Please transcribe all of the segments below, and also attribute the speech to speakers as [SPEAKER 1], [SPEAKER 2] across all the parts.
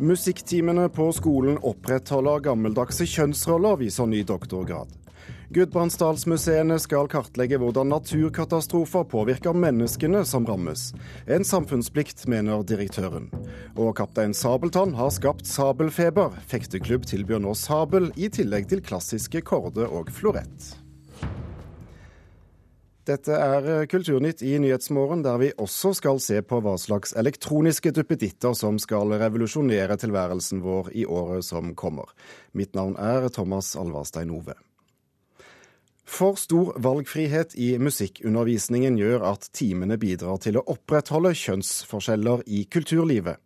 [SPEAKER 1] Musikktimene på skolen opprettholder gammeldagse kjønnsroller, viser ny doktorgrad. Gudbrandsdalsmuseene skal kartlegge hvordan naturkatastrofer påvirker menneskene som rammes. En samfunnsplikt, mener direktøren. Og kaptein Sabeltann har skapt sabelfeber. Fekteklubb tilbyr nå sabel, i tillegg til klassiske korde og florett. Dette er eh, Kulturnytt i Nyhetsmorgen, der vi også skal se på hva slags elektroniske duppeditter som skal revolusjonere tilværelsen vår i året som kommer. Mitt navn er Thomas Alvarstein Ove. For stor valgfrihet i musikkundervisningen gjør at timene bidrar til å opprettholde kjønnsforskjeller i kulturlivet.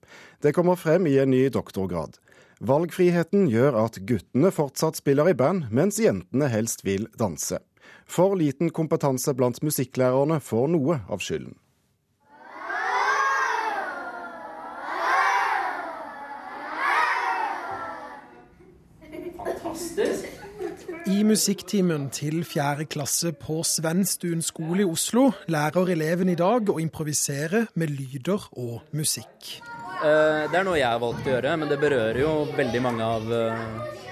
[SPEAKER 1] Det kommer frem i en ny doktorgrad. Valgfriheten gjør at guttene fortsatt spiller i band, mens jentene helst vil danse. For liten kompetanse blant musikklærerne får noe av skylden.
[SPEAKER 2] I musikktimen til fjerde klasse på Svenstuen skole i Oslo lærer eleven i dag å improvisere med lyder og musikk.
[SPEAKER 3] Eh, det er noe jeg har valgt å gjøre, men det berører jo veldig mange av eh,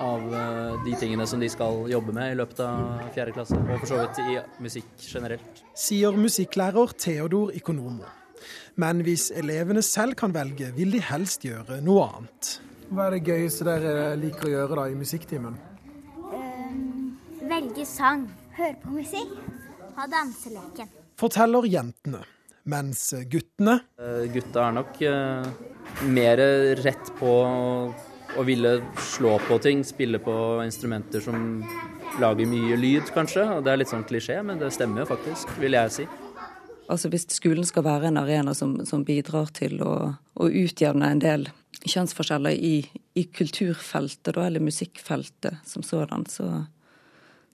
[SPEAKER 3] av eh, de tingene som de skal jobbe med i løpet av fjerde klasse, og for så vidt i musikk generelt.
[SPEAKER 2] Sier musikklærer Theodor Ikonomo. Men hvis elevene selv kan velge, vil de helst gjøre noe annet. Hva er det gøyeste dere liker å gjøre da i musikktimen?
[SPEAKER 4] Um, velge sang, høre på musikk, ha danseleken.
[SPEAKER 2] Forteller jentene. Mens guttene
[SPEAKER 3] uh, Gutta er nok uh, mer rett på å ville slå på ting, spille på instrumenter som lager mye lyd, kanskje. Og det er litt sånn klisjé, men det stemmer jo faktisk, vil jeg si.
[SPEAKER 5] Altså Hvis skolen skal være en arena som, som bidrar til å, å, utjevne en del kjønnsforskjeller i, i kulturfeltet, da, eller musikkfeltet som sådan, så,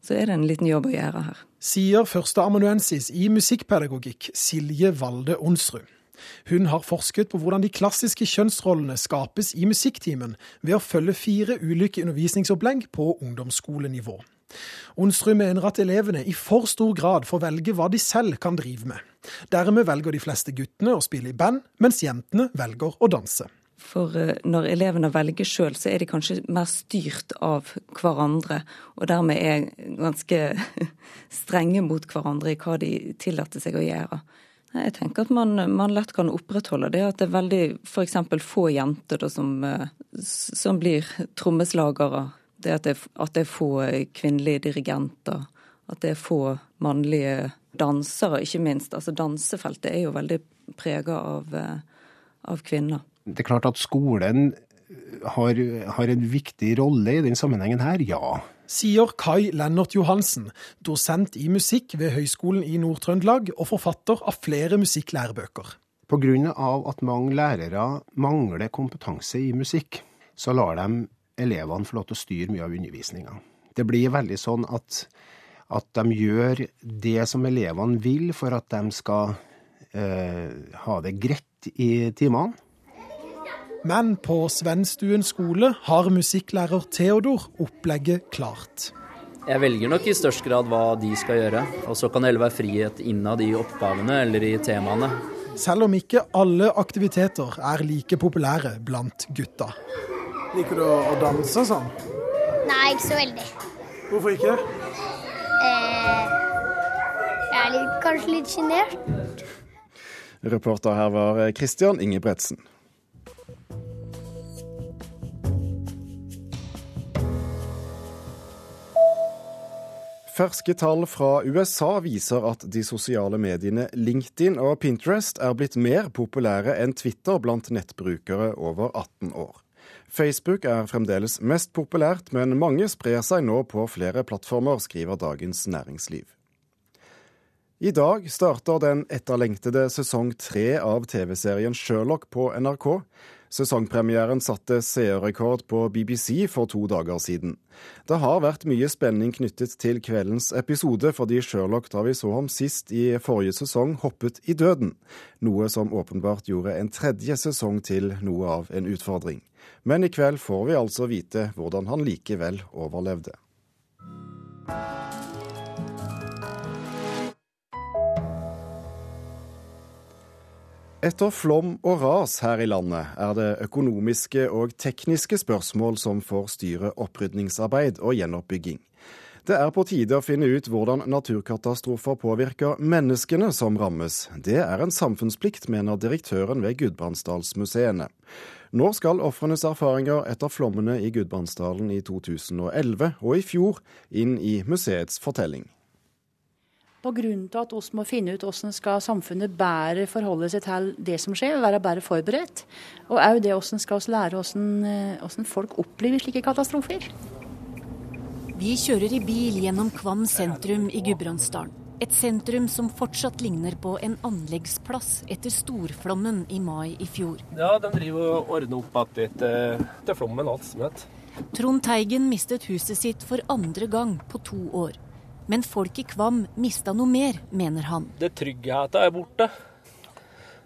[SPEAKER 5] så er det en liten jobb å gjøre her.
[SPEAKER 2] Sier førsteamanuensis i musikkpedagogikk Silje Valde Onsrud. Hun har forsket på hvordan de klassiske kjønnsrollene skapes i musikktimen, ved å følge fire ulike undervisningsopplegg på ungdomsskolenivå. Onsrud mener at elevene i for stor grad får velge hva de selv kan drive med. Dermed velger de fleste guttene å spille i band, mens jentene velger å danse.
[SPEAKER 5] For eh, når elevene velger sjøl, så er de kanskje mer styrt av hverandre, og dermed er ganske strenge mot hverandre i hva de tillater seg å gjøre. Jeg tenker at man, man, lett kan opprettholde det at det er veldig f.eks. få jenter da, som, eh, som, blir trommeslagere. Det at, det at det er få kvinnelige dirigenter. At det er få mannlige dansere, ikke minst. Altså Dansefeltet er jo veldig prega av, eh, av, kvinner.
[SPEAKER 6] Det er klart at skolen har, har en viktig rolle i den sammenhengen her, ja
[SPEAKER 2] sier Kai Lennart Johansen, dosent i musikk ved Høgskolen i Nord-Trøndelag og forfatter av flere musikklærebøker.
[SPEAKER 6] Pga. at mange lærere mangler kompetanse i musikk, så lar de elevene få lov til å styre mye av undervisninga. Det blir veldig sånn at, at, de gjør det som elevene vil for at de skal eh, ha det greit i timene.
[SPEAKER 2] Men på Svenstuen skole har musikklærer Theodor opplegget klart.
[SPEAKER 3] Jeg velger nok i størst grad hva de skal gjøre, og så kan det heller være frihet innad i oppgavene eller i temaene.
[SPEAKER 2] Selv om ikke alle aktiviteter er like populære blant gutta. Liker du å danse sånn?
[SPEAKER 4] Nei, ikke så veldig.
[SPEAKER 2] Hvorfor ikke?
[SPEAKER 4] Eh, jeg er litt, kanskje litt sjenert.
[SPEAKER 1] Reporter her var Christian Ingebretsen. Ferske tall fra USA viser at de sosiale mediene LinkedIn og Pinterest er blitt mer populære enn Twitter blant nettbrukere over 18 år. Facebook er fremdeles mest populært, men mange sprer seg nå på flere plattformer, skriver Dagens Næringsliv. I dag starter den etterlengtede sesong tre av TV-serien Sherlock på NRK. Sesongpremieren satte seerrekord på BBC for to dager siden. Det har vært mye spenning knyttet til kveldens episode, fordi Sherlock da vi så ham sist i forrige sesong, hoppet i døden. Noe som åpenbart gjorde en tredje sesong til noe av en utfordring. Men i kveld får vi altså vite hvordan han likevel overlevde. Etter flom og ras her i landet er det økonomiske og tekniske spørsmål som får styre opprydningsarbeid og gjenoppbygging. Det er på tide å finne ut hvordan naturkatastrofer påvirker menneskene som rammes. Det er en samfunnsplikt, mener direktøren ved Gudbrandsdalsmuseene. Nå skal ofrenes erfaringer etter flommene i Gudbrandsdalen i 2011 og i fjor inn i museets fortelling.
[SPEAKER 7] Av at vi må finne ut hvordan skal samfunnet bedre forholde seg til det som skjer, være bedre forberedt. Og òg det hvordan skal vi lære hvordan, eh, hvordan folk opplever slike katastrofer.
[SPEAKER 8] Vi kjører i bil gjennom Kvam sentrum i Gudbrandsdalen. Et sentrum som fortsatt ligner på en anleggsplass etter storflommen i mai i fjor.
[SPEAKER 9] Ja, de driver og ordner opp igjen etter, etter flommen. alt som het.
[SPEAKER 8] Trond Teigen mistet huset sitt for andre gang på to år. Men folk i Kvam mista noe mer, mener han.
[SPEAKER 9] Det Tryggheten er borte.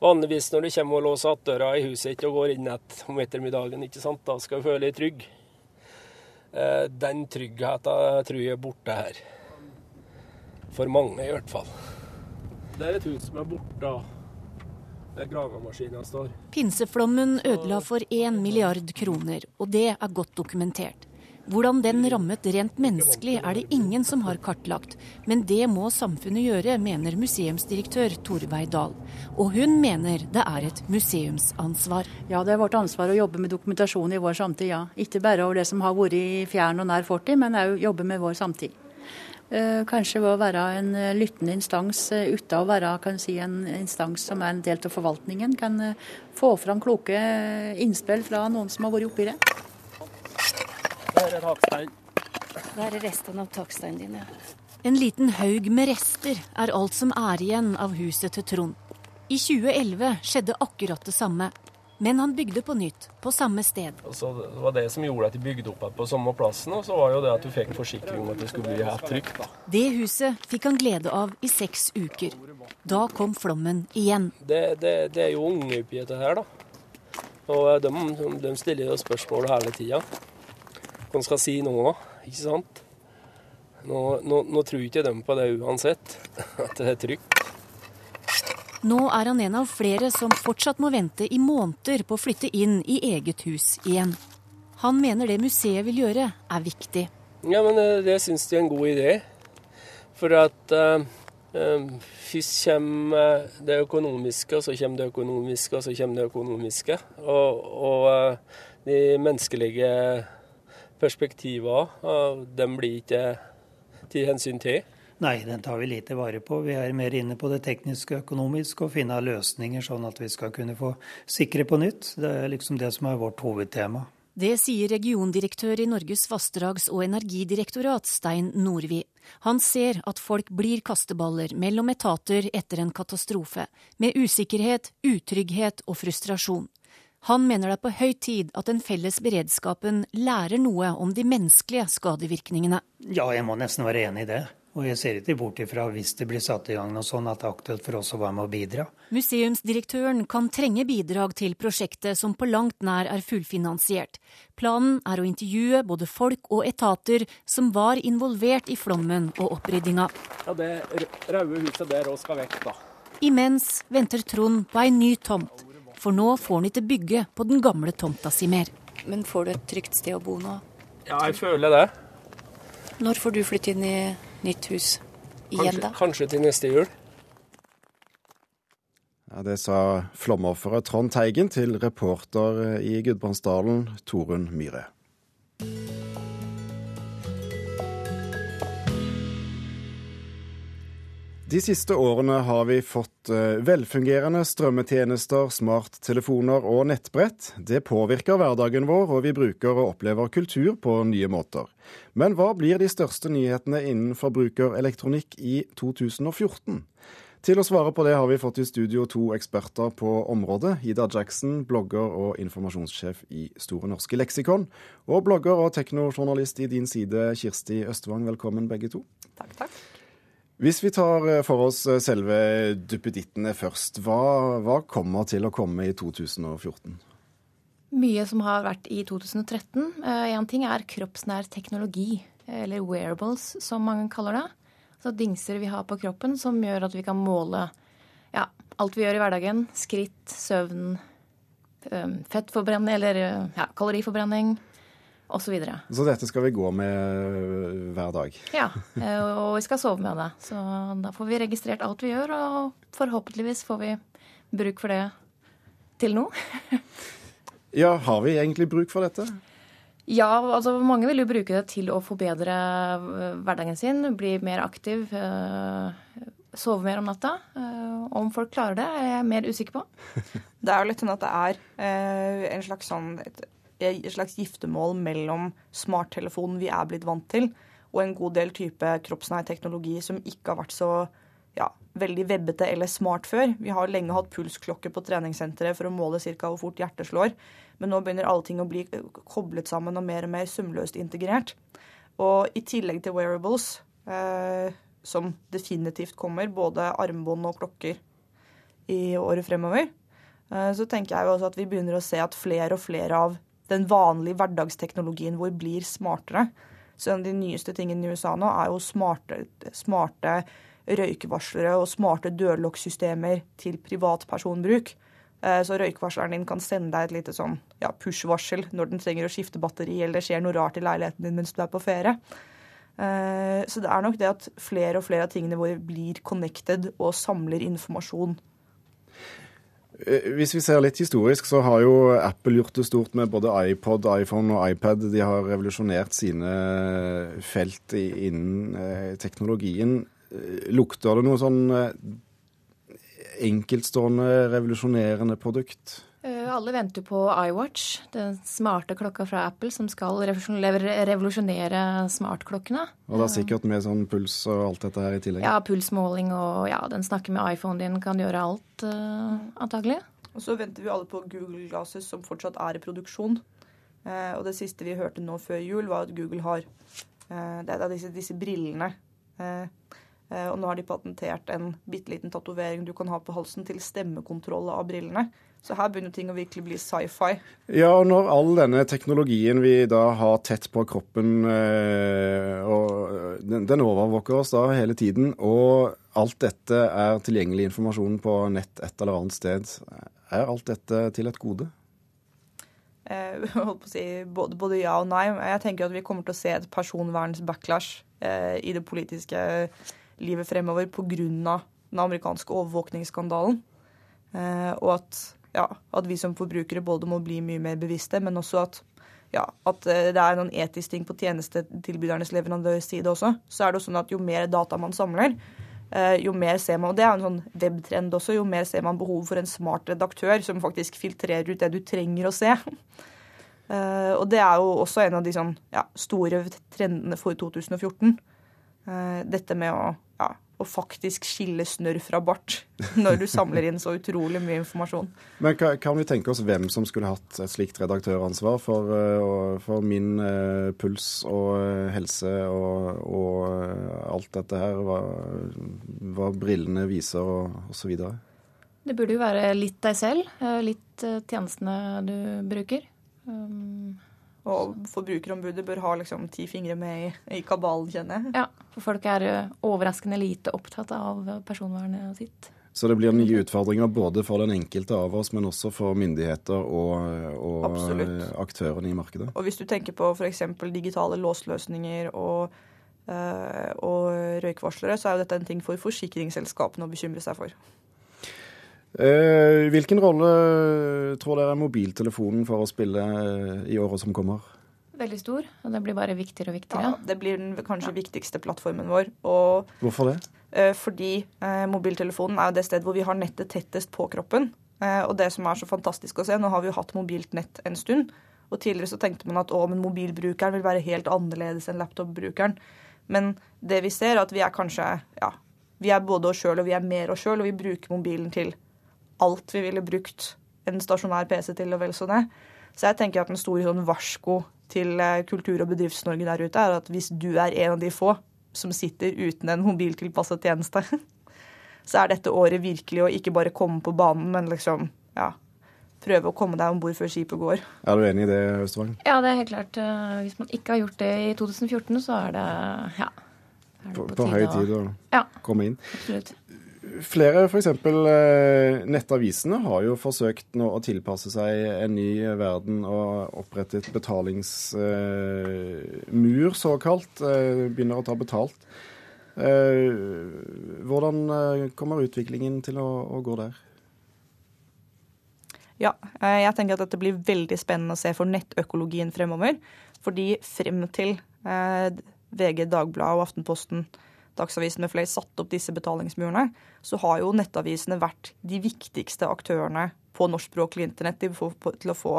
[SPEAKER 9] Vanligvis når du kommer og låser igjen døra i huset og går inn et om ettermiddagen, ikke sant? da skal du føle deg trygg. Eh, den tryggheten tror jeg er borte her. For mange, i hvert fall. Det er et hus som er borte. Der gravemaskina står.
[SPEAKER 8] Pinseflommen ødela for 1 milliard kroner, og det er godt dokumentert. Hvordan den rammet rent menneskelig er det ingen som har kartlagt, men det må samfunnet gjøre, mener museumsdirektør Torveig Dahl. Og hun mener det er et museumsansvar.
[SPEAKER 7] Ja, det er vårt ansvar å jobbe med dokumentasjon i vår samtid, ja. Ikke bare over det som har vært i fjern og nær fortid, men òg jobbe med vår samtid. Eh, kanskje ved å være en eh, lyttende instans eh, uten å være si, en instans som er en del av forvaltningen, kan få fram kloke innspill fra noen som har vært oppi det.
[SPEAKER 9] Der er takstein.
[SPEAKER 8] Der er restene av taksteinen din, ja. En liten haug med rester er alt som er igjen av huset til Trond. I 2011 skjedde akkurat det samme. Men han bygde på nytt, på samme sted.
[SPEAKER 9] Så det var det som gjorde at de bygde opp på samme plassen. Og så var jo det at du fikk forsikring om at det skulle bli helt trygt.
[SPEAKER 8] Det huset fikk han glede av i seks uker. Da kom flommen igjen.
[SPEAKER 9] Det, det, det er jo unge oppi dette her, da. Og de, de stiller jo spørsmål hele tida man skal si nå, ikke sant? Nå, nå, nå tror ikke de på det uansett, at det er trygt.
[SPEAKER 8] Nå er han en av flere som fortsatt må vente i måneder på å flytte inn i eget hus igjen. Han mener det museet vil gjøre, er viktig.
[SPEAKER 9] Ja, men eh, det syns de er en god idé. For at uh, først kommer det økonomiske, og så kommer det økonomiske, og så kommer det økonomiske. Og, og uh, de menneskelige perspektiver, De blir ikke til hensyn til?
[SPEAKER 10] Nei, den tar vi lite vare på. Vi er mer inne på det tekniske og økonomiske og finne løsninger sånn at vi skal kunne få sikre på nytt. Det er liksom det som er vårt hovedtema.
[SPEAKER 8] Det sier regiondirektør i Norges vassdrags- og energidirektorat, Stein Norvi. Han ser at folk blir kasteballer mellom etater etter en katastrofe, med usikkerhet, utrygghet og frustrasjon. Han mener det er på høy tid at den felles beredskapen lærer noe om de menneskelige skadevirkningene.
[SPEAKER 10] Ja, jeg må nesten være enig i det. Og jeg ser ikke bort ifra hvis det blir satt i gang noe sånn at det er aktuelt for oss å være med å bidra.
[SPEAKER 8] Museumsdirektøren kan trenge bidrag til prosjektet som på langt nær er fullfinansiert. Planen er å intervjue både folk og etater som var involvert i flommen og oppryddinga.
[SPEAKER 9] Ja, det røde huset der òg skal vekk, da.
[SPEAKER 8] Imens venter Trond på ei ny tomt for nå får han ikke bygge på den gamle tomta si mer.
[SPEAKER 5] Men får du et trygt sted å bo nå?
[SPEAKER 9] Ja, jeg føler det.
[SPEAKER 5] Når får du flytte inn i nytt hus igjen,
[SPEAKER 9] kanskje,
[SPEAKER 5] da?
[SPEAKER 9] Kanskje til neste jul.
[SPEAKER 1] Ja, Det sa flomofferet Trond Teigen til reporter i Gudbrandsdalen, Torunn Myhre. De siste årene har vi fått eh, velfungerende strømmetjenester, smarttelefoner og nettbrett. Det påvirker hverdagen vår, og vi bruker og opplever kultur på nye måter. Men hva blir de største nyhetene innen forbrukerelektronikk i 2014? Til å svare på det har vi fått i studio to eksperter på området. Ida Jackson, blogger og informasjonssjef i Store norske leksikon. Og blogger og teknojournalist i din side, Kirsti Østvang. Velkommen begge to.
[SPEAKER 11] Takk, takk.
[SPEAKER 1] Hvis vi tar eh, for oss eh, selve duppedittene først, hva, hva, kommer til å komme i 2014?
[SPEAKER 11] Mye som har vært i 2013. Én uh, ting er kroppsnær teknologi, eller wearables som mange kaller det. Altså dingser vi har på kroppen som gjør at vi kan måle Ja. Alt vi gjør i hverdagen. Skritt, søvn, fettforbrenning eller ja, kaloriforbrenning osv. Så, videre.
[SPEAKER 1] så dette skal vi gå med hver dag?
[SPEAKER 11] Ja, og vi skal sove med det. Så da får vi registrert alt vi gjør, og forhåpentligvis får vi bruk for det til nå.
[SPEAKER 1] ja, har vi egentlig bruk for dette?
[SPEAKER 11] Ja, altså mange vil jo bruke det til å forbedre hverdagen sin, bli mer aktiv, sove mer om natta. Om folk klarer det, er jeg mer usikker på.
[SPEAKER 12] Det er jo litt sånn at det er en slags sånn et, slags giftermål mellom smarttelefonen vi er blitt vant til, og en god del type kroppsnær teknologi som ikke har vært så ja, veldig webbete eller smart før. Vi har lenge hatt pulsklokke på treningssenteret for å måle ca. hvor fort hjertet slår. Men nå begynner alle ting å bli koblet sammen og mer og mer sømløst integrert. Og i tillegg til wearables, eh, som definitivt kommer, både armbånd og klokker i året fremover, eh, så tenker jeg også at vi begynner å se at flere og flere av den vanlige hverdagsteknologien vår blir smartere. Så en av de nyeste tingene i USA nå er jo smarte, smarte røykevarslere og smarte dørlokksystemer til privatpersonbruk. Eh, så røykvarsleren din kan sende deg et lite sånn ja, push-varsel når den trenger å skifte batteri eller det skjer noe rart i leiligheten din mens du er på ferie. Eh, så det er nok det at flere og flere av tingene våre blir connected og samler informasjon.
[SPEAKER 1] Eh, hvis vi ser litt historisk, så har jo Apple gjort det stort med både iPod, iPhone og iPad. De har revolusjonert sine felt innen teknologien. Lukter det noe sånn enkeltstående, revolusjonerende produkt?
[SPEAKER 11] Eh, alle venter på iWatch, den smarte klokka fra Apple som skal revolusjonere smartklokkene.
[SPEAKER 1] Og det er sikkert med sånn puls og alt dette her i tillegg?
[SPEAKER 11] Ja, pulsmåling og ja, den snakker med iPhonen din, kan gjøre alt, uh, antagelig.
[SPEAKER 12] Og så venter vi alle på Google Glasses, som fortsatt er i produksjon. Uh, og det siste vi hørte nå før jul, var at Google har uh, det er disse, disse brillene. Og nå har de patentert en bitte liten tatovering du kan ha på halsen til stemmekontroll av brillene. Så her begynner ting å virkelig bli sci-fi.
[SPEAKER 1] Ja, og når all denne teknologien vi da har tett på kroppen, eh, og den, den overvåker oss da hele tiden, og alt dette er tilgjengelig informasjon på nett et eller annet sted, er alt dette til et gode?
[SPEAKER 12] Eh, holdt på å si både, både, ja og nei. Jeg tenker at vi kommer til å se et personvernsbacklash eh, i det politiske livet fremover pga. den amerikanske overvåkningsskandalen. Eh, og at ja, at vi som forbrukere både må bli mye mer bevisste, men også at, ja, at eh, det er noen etisk ting på tjenestetilbydernes leverandørs side også. Så er det jo sånn at jo mer data man samler, eh, jo mer ser man, og det er en sånn webtrend også, jo mer ser man behov for en smart redaktør som faktisk filtrerer ut det du trenger å se. Eh, og det er jo også en av de sånn, ja, store trendene for 2014. Dette med å å faktisk skille snørr fra bart når du samler inn så utrolig mye informasjon.
[SPEAKER 1] Men kan vi tenke oss hvem som skulle hatt et slikt redaktøransvar for, eh, for min uh, puls og uh, helse og, og alt dette her, hva, hva brillene viser og osv.?
[SPEAKER 11] Det burde jo være litt deg selv, litt tjenestene du bruker. Um
[SPEAKER 12] og Forbrukerombudet bør ha liksom ti fingre med i, i kabalen, kjenner jeg.
[SPEAKER 11] Ja, for folk er eh, overraskende lite opptatt av personvernet sitt.
[SPEAKER 1] Så det blir nye utfordringer både for den enkelte av oss, men også for myndigheter og, og aktørene i markedet?
[SPEAKER 12] Og hvis du tenker på f.eks. digitale låsløsninger og, øh, og røykvarslere, så er jo dette en ting for forsikringsselskapene å bekymre seg for.
[SPEAKER 1] Eh, hvilken rolle tror dere mobiltelefonen får å spille eh, i året som kommer?
[SPEAKER 11] Veldig stor, og det blir bare viktigere og viktigere.
[SPEAKER 12] Ja, Det blir den kanskje ja. viktigste plattformen vår. Og,
[SPEAKER 1] Hvorfor det?
[SPEAKER 12] Eh, fordi eh, mobiltelefonen er jo det stedet hvor vi har nettet tettest på kroppen. Eh, og det som er så fantastisk å se, nå har vi jo hatt mobilt nett en stund. Og tidligere så tenkte man at å, men mobilbrukeren vil være helt annerledes enn laptopbrukeren. Men det vi ser, er at vi er kanskje ja, vi er både oss sjøl og vi er mer oss sjøl, og vi bruker mobilen til alt vi ville brukt en stasjonær PC til, og vel så det. Så jeg tenker at en stor sånn varsko til eh, Kultur- og Bedrifts-Norge der ute er at hvis du er en av de få som sitter uten en mobiltilpasset tjeneste, så er dette året virkelig å ikke bare komme på banen, men liksom ja, prøve å komme deg om bord før skipet går.
[SPEAKER 1] Er du enig i det, Østvang?
[SPEAKER 11] Ja, det er helt klart. Eh, hvis man ikke har gjort det i 2014, så er det ja.
[SPEAKER 1] Er det på, på, på høy tid å ja, komme inn.
[SPEAKER 11] Absolutt.
[SPEAKER 1] Flere, f.eks. Eh, nettavisene, har jo forsøkt nå å tilpasse seg en ny verden og opprettet betalingsmur, såkalt. Eh, begynner å ta betalt. Eh, hvordan kommer utviklingen til å gå der?
[SPEAKER 12] Ja, jeg tenker at dette blir veldig spennende å se for nettøkologien fremover. Fordi frem til VG, Dagbladet og Aftenposten Dagsavisen med flere satt opp disse betalingsmurene, så har jo nettavisene vært de viktigste aktørene på norskspråklig internett til å få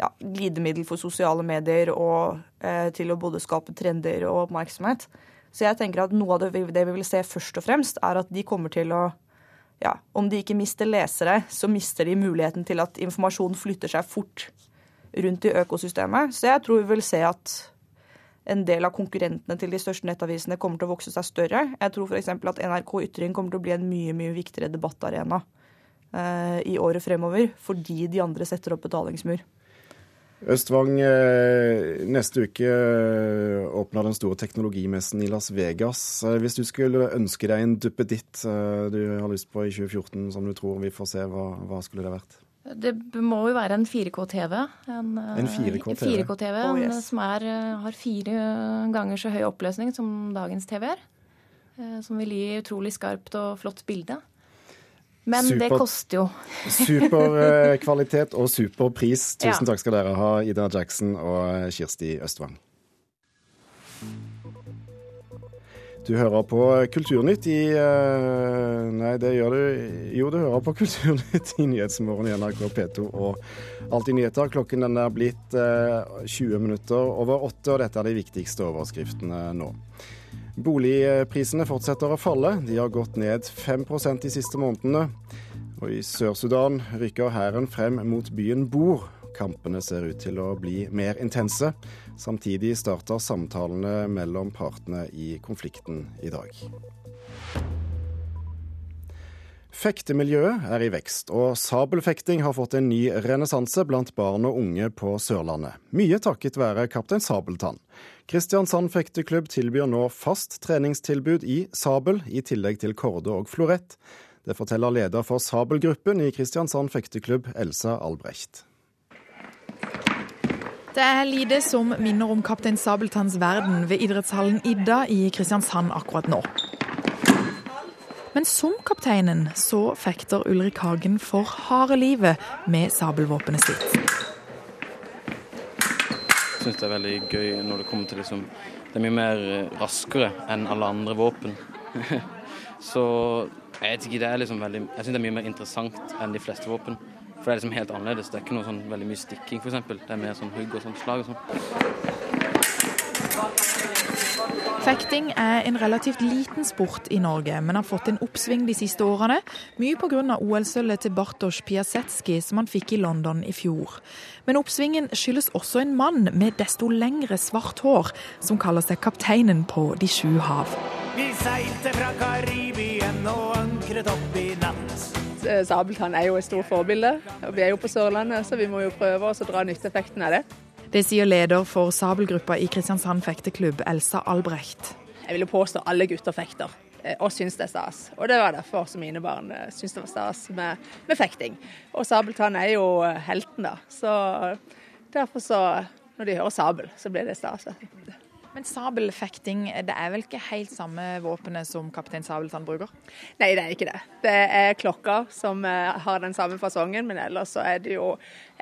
[SPEAKER 12] ja, glidemiddel for sosiale medier og eh, til å både skape trender og oppmerksomhet. Så jeg tenker at noe av det, det vi vil se først og fremst, er at de kommer til å ja, Om de ikke mister lesere, så mister de muligheten til at informasjon flytter seg fort rundt i økosystemet. Så jeg tror vi vil se at en del av konkurrentene til de største nettavisene kommer til å vokse seg større. Jeg tror f.eks. at NRK Ytring kommer til å bli en mye mye viktigere debattarena eh, i året fremover, fordi de andre setter opp betalingsmur.
[SPEAKER 1] Østvang, eh, neste uke eh, åpner den store teknologimessen i Las Vegas. Eh, hvis du skulle ønske deg en duppeditt du har lyst på i 2014 som du tror vi får se, hva, hva skulle det vært?
[SPEAKER 11] Det må jo være en 4K-TV. En,
[SPEAKER 1] en 4K-TV
[SPEAKER 11] 4K oh, yes. som er, har fire ganger så høy oppløsning som dagens TV-er. Eh, som vil gi utrolig skarpt og flott bilde. Men super, det koster jo.
[SPEAKER 1] super eh, kvalitet og super pris. Tusen ja. takk skal dere ha, Ida Jackson og Kirsti Østvang. Du hører på Kulturnytt i uh, Nei, det gjør du Jo, du hører på Kulturnytt i Nyhetsmorgen i NRK P2 og Alltid nyheter. Klokken den er blitt uh, eh, 20 minutter over åtte, og dette er de viktigste overskriftene nå. Boligprisene fortsetter å falle. De har gått ned 5% de siste månedene. Og i Sør-Sudan rykker hæren frem mot byen Bor. Kampene ser ut til å bli mer intense. Samtidig starter samtalene mellom partene i konflikten i dag. Fektemiljøet er i vekst, og sabelfekting har fått en ny renessanse blant barn og unge på Sørlandet. Mye takket være Kaptein Sabeltann. Kristiansand fekteklubb tilbyr nå fast treningstilbud i sabel, i tillegg til korde og florett. Det forteller leder for sabelgruppen i Kristiansand fekteklubb, Elsa Albrecht.
[SPEAKER 13] Det er lite som minner om Kaptein Sabeltanns verden ved idrettshallen Idda i Kristiansand akkurat nå. Men som kapteinen så fekter Ulrik Hagen for harde livet med sabelvåpenet sitt.
[SPEAKER 14] Jeg syns det er veldig gøy når det kommer til liksom Det er mye mer raskere enn alle andre våpen. så jeg vet ikke, det er liksom veldig Jeg syns det er mye mer interessant enn de fleste våpen. For det er liksom helt annerledes. Det er ikke noe sånn veldig mye stikking, f.eks. Det er mer sånn hugg og sånn slag og sånn.
[SPEAKER 13] Fekting er en relativt liten sport i Norge, men har fått en oppsving de siste årene. Mye pga. OL-sølvet til Bartosz Piasetski som han fikk i London i fjor. Men oppsvingen skyldes også en mann med desto lengre svart hår, som kaller seg kapteinen på De sju hav. Vi seilte fra Karibien og ankret opp i natt.
[SPEAKER 15] Eh, Sabeltann er jo et stort forbilde. og Vi er jo på Sørlandet, så vi må jo prøve å dra nytteeffekten av det.
[SPEAKER 13] Det sier leder for sabelgruppa i Kristiansand fekteklubb, Elsa Albrecht.
[SPEAKER 15] Jeg vil jo påstå alle gutter fekter eh, og syns det er stas. Og det var derfor som mine barn syns det var stas med, med fekting. Og Sabeltann er jo helten, da. Så derfor så Når de hører sabel, så blir det stas.
[SPEAKER 13] Men sabelfekting, det er vel ikke helt samme våpenet som kaptein Sabeltann bruker?
[SPEAKER 15] Nei, det er ikke det. Det er klokka som eh, har den samme fasongen, men ellers så er det jo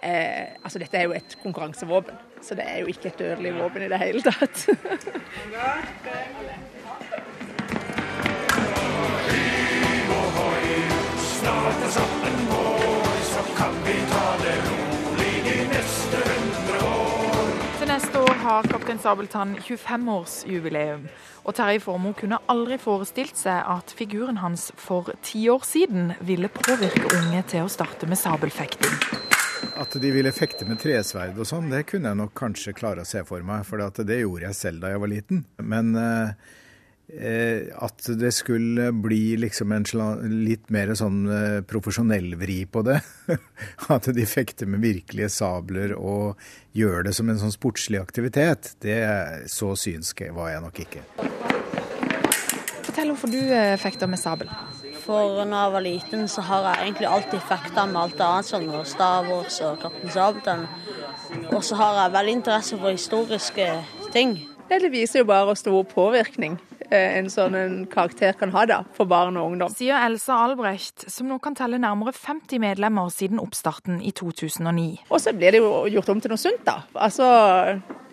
[SPEAKER 15] eh, Altså dette er jo et konkurransevåpen, så det er jo ikke et dødelig våpen i det hele tatt.
[SPEAKER 13] Har Kaptein Sabeltann 25-årsjubileum. Og Terje Formoe kunne aldri forestilt seg at figuren hans for ti år siden ville påvirke unge til å starte med sabelfekting.
[SPEAKER 16] At de ville fekte med tresverd og sånn, det kunne jeg nok kanskje klare å se for meg. For det gjorde jeg selv da jeg var liten. Men eh, at det skulle bli liksom en litt mer sånn eh, profesjonell vri på det. At de fekter med virkelige sabler og gjør det som en sånn sportslig aktivitet. Det Så synsk var jeg nok ikke.
[SPEAKER 13] Fortell hvorfor du eh, fekter med sabel.
[SPEAKER 17] For når jeg var liten, så har jeg egentlig alltid fekta med alt annet, sånn som Star Wars og Kaptein Sabeltann. Og så har jeg veldig interesse for historiske ting.
[SPEAKER 15] Det viser jo bare hvor stor påvirkning eh, en sånn en karakter kan ha da, for barn og ungdom.
[SPEAKER 13] Sier Elsa Albrecht, som nå kan telle nærmere 50 medlemmer siden oppstarten i 2009.
[SPEAKER 15] Og så blir det jo gjort om til noe sunt, da. Altså,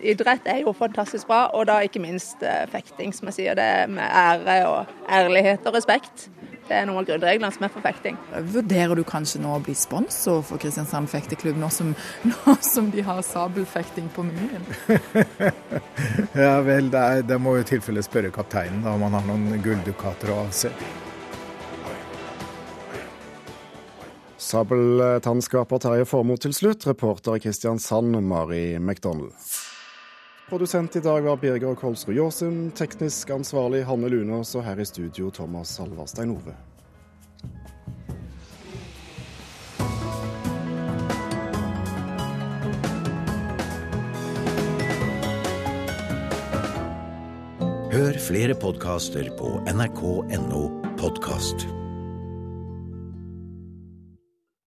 [SPEAKER 15] idrett er jo fantastisk bra, og da ikke minst eh, fekting, som jeg sier. Det med ære og ærlighet og respekt. Det er noen av grunnreglene som er for fekting.
[SPEAKER 18] Vurderer du kanskje nå å bli sponsor for Kristiansand fekteklubb, nå som, nå som de har sabelfekting på menyen?
[SPEAKER 16] ja vel, det, er, det må jo i tilfelle spørre kapteinen da, om han har noen gulldukater å avse.
[SPEAKER 1] Sabeltannskaper Terje Formoe til slutt, reporter i Kristiansand Mari McDonald. Produsent i dag var Birger Kolsrud Jåsund, teknisk ansvarlig Hanne Lunås, og her i studio Thomas Salvarstein Ove.
[SPEAKER 19] Hør flere podkaster på nrk.no podkast.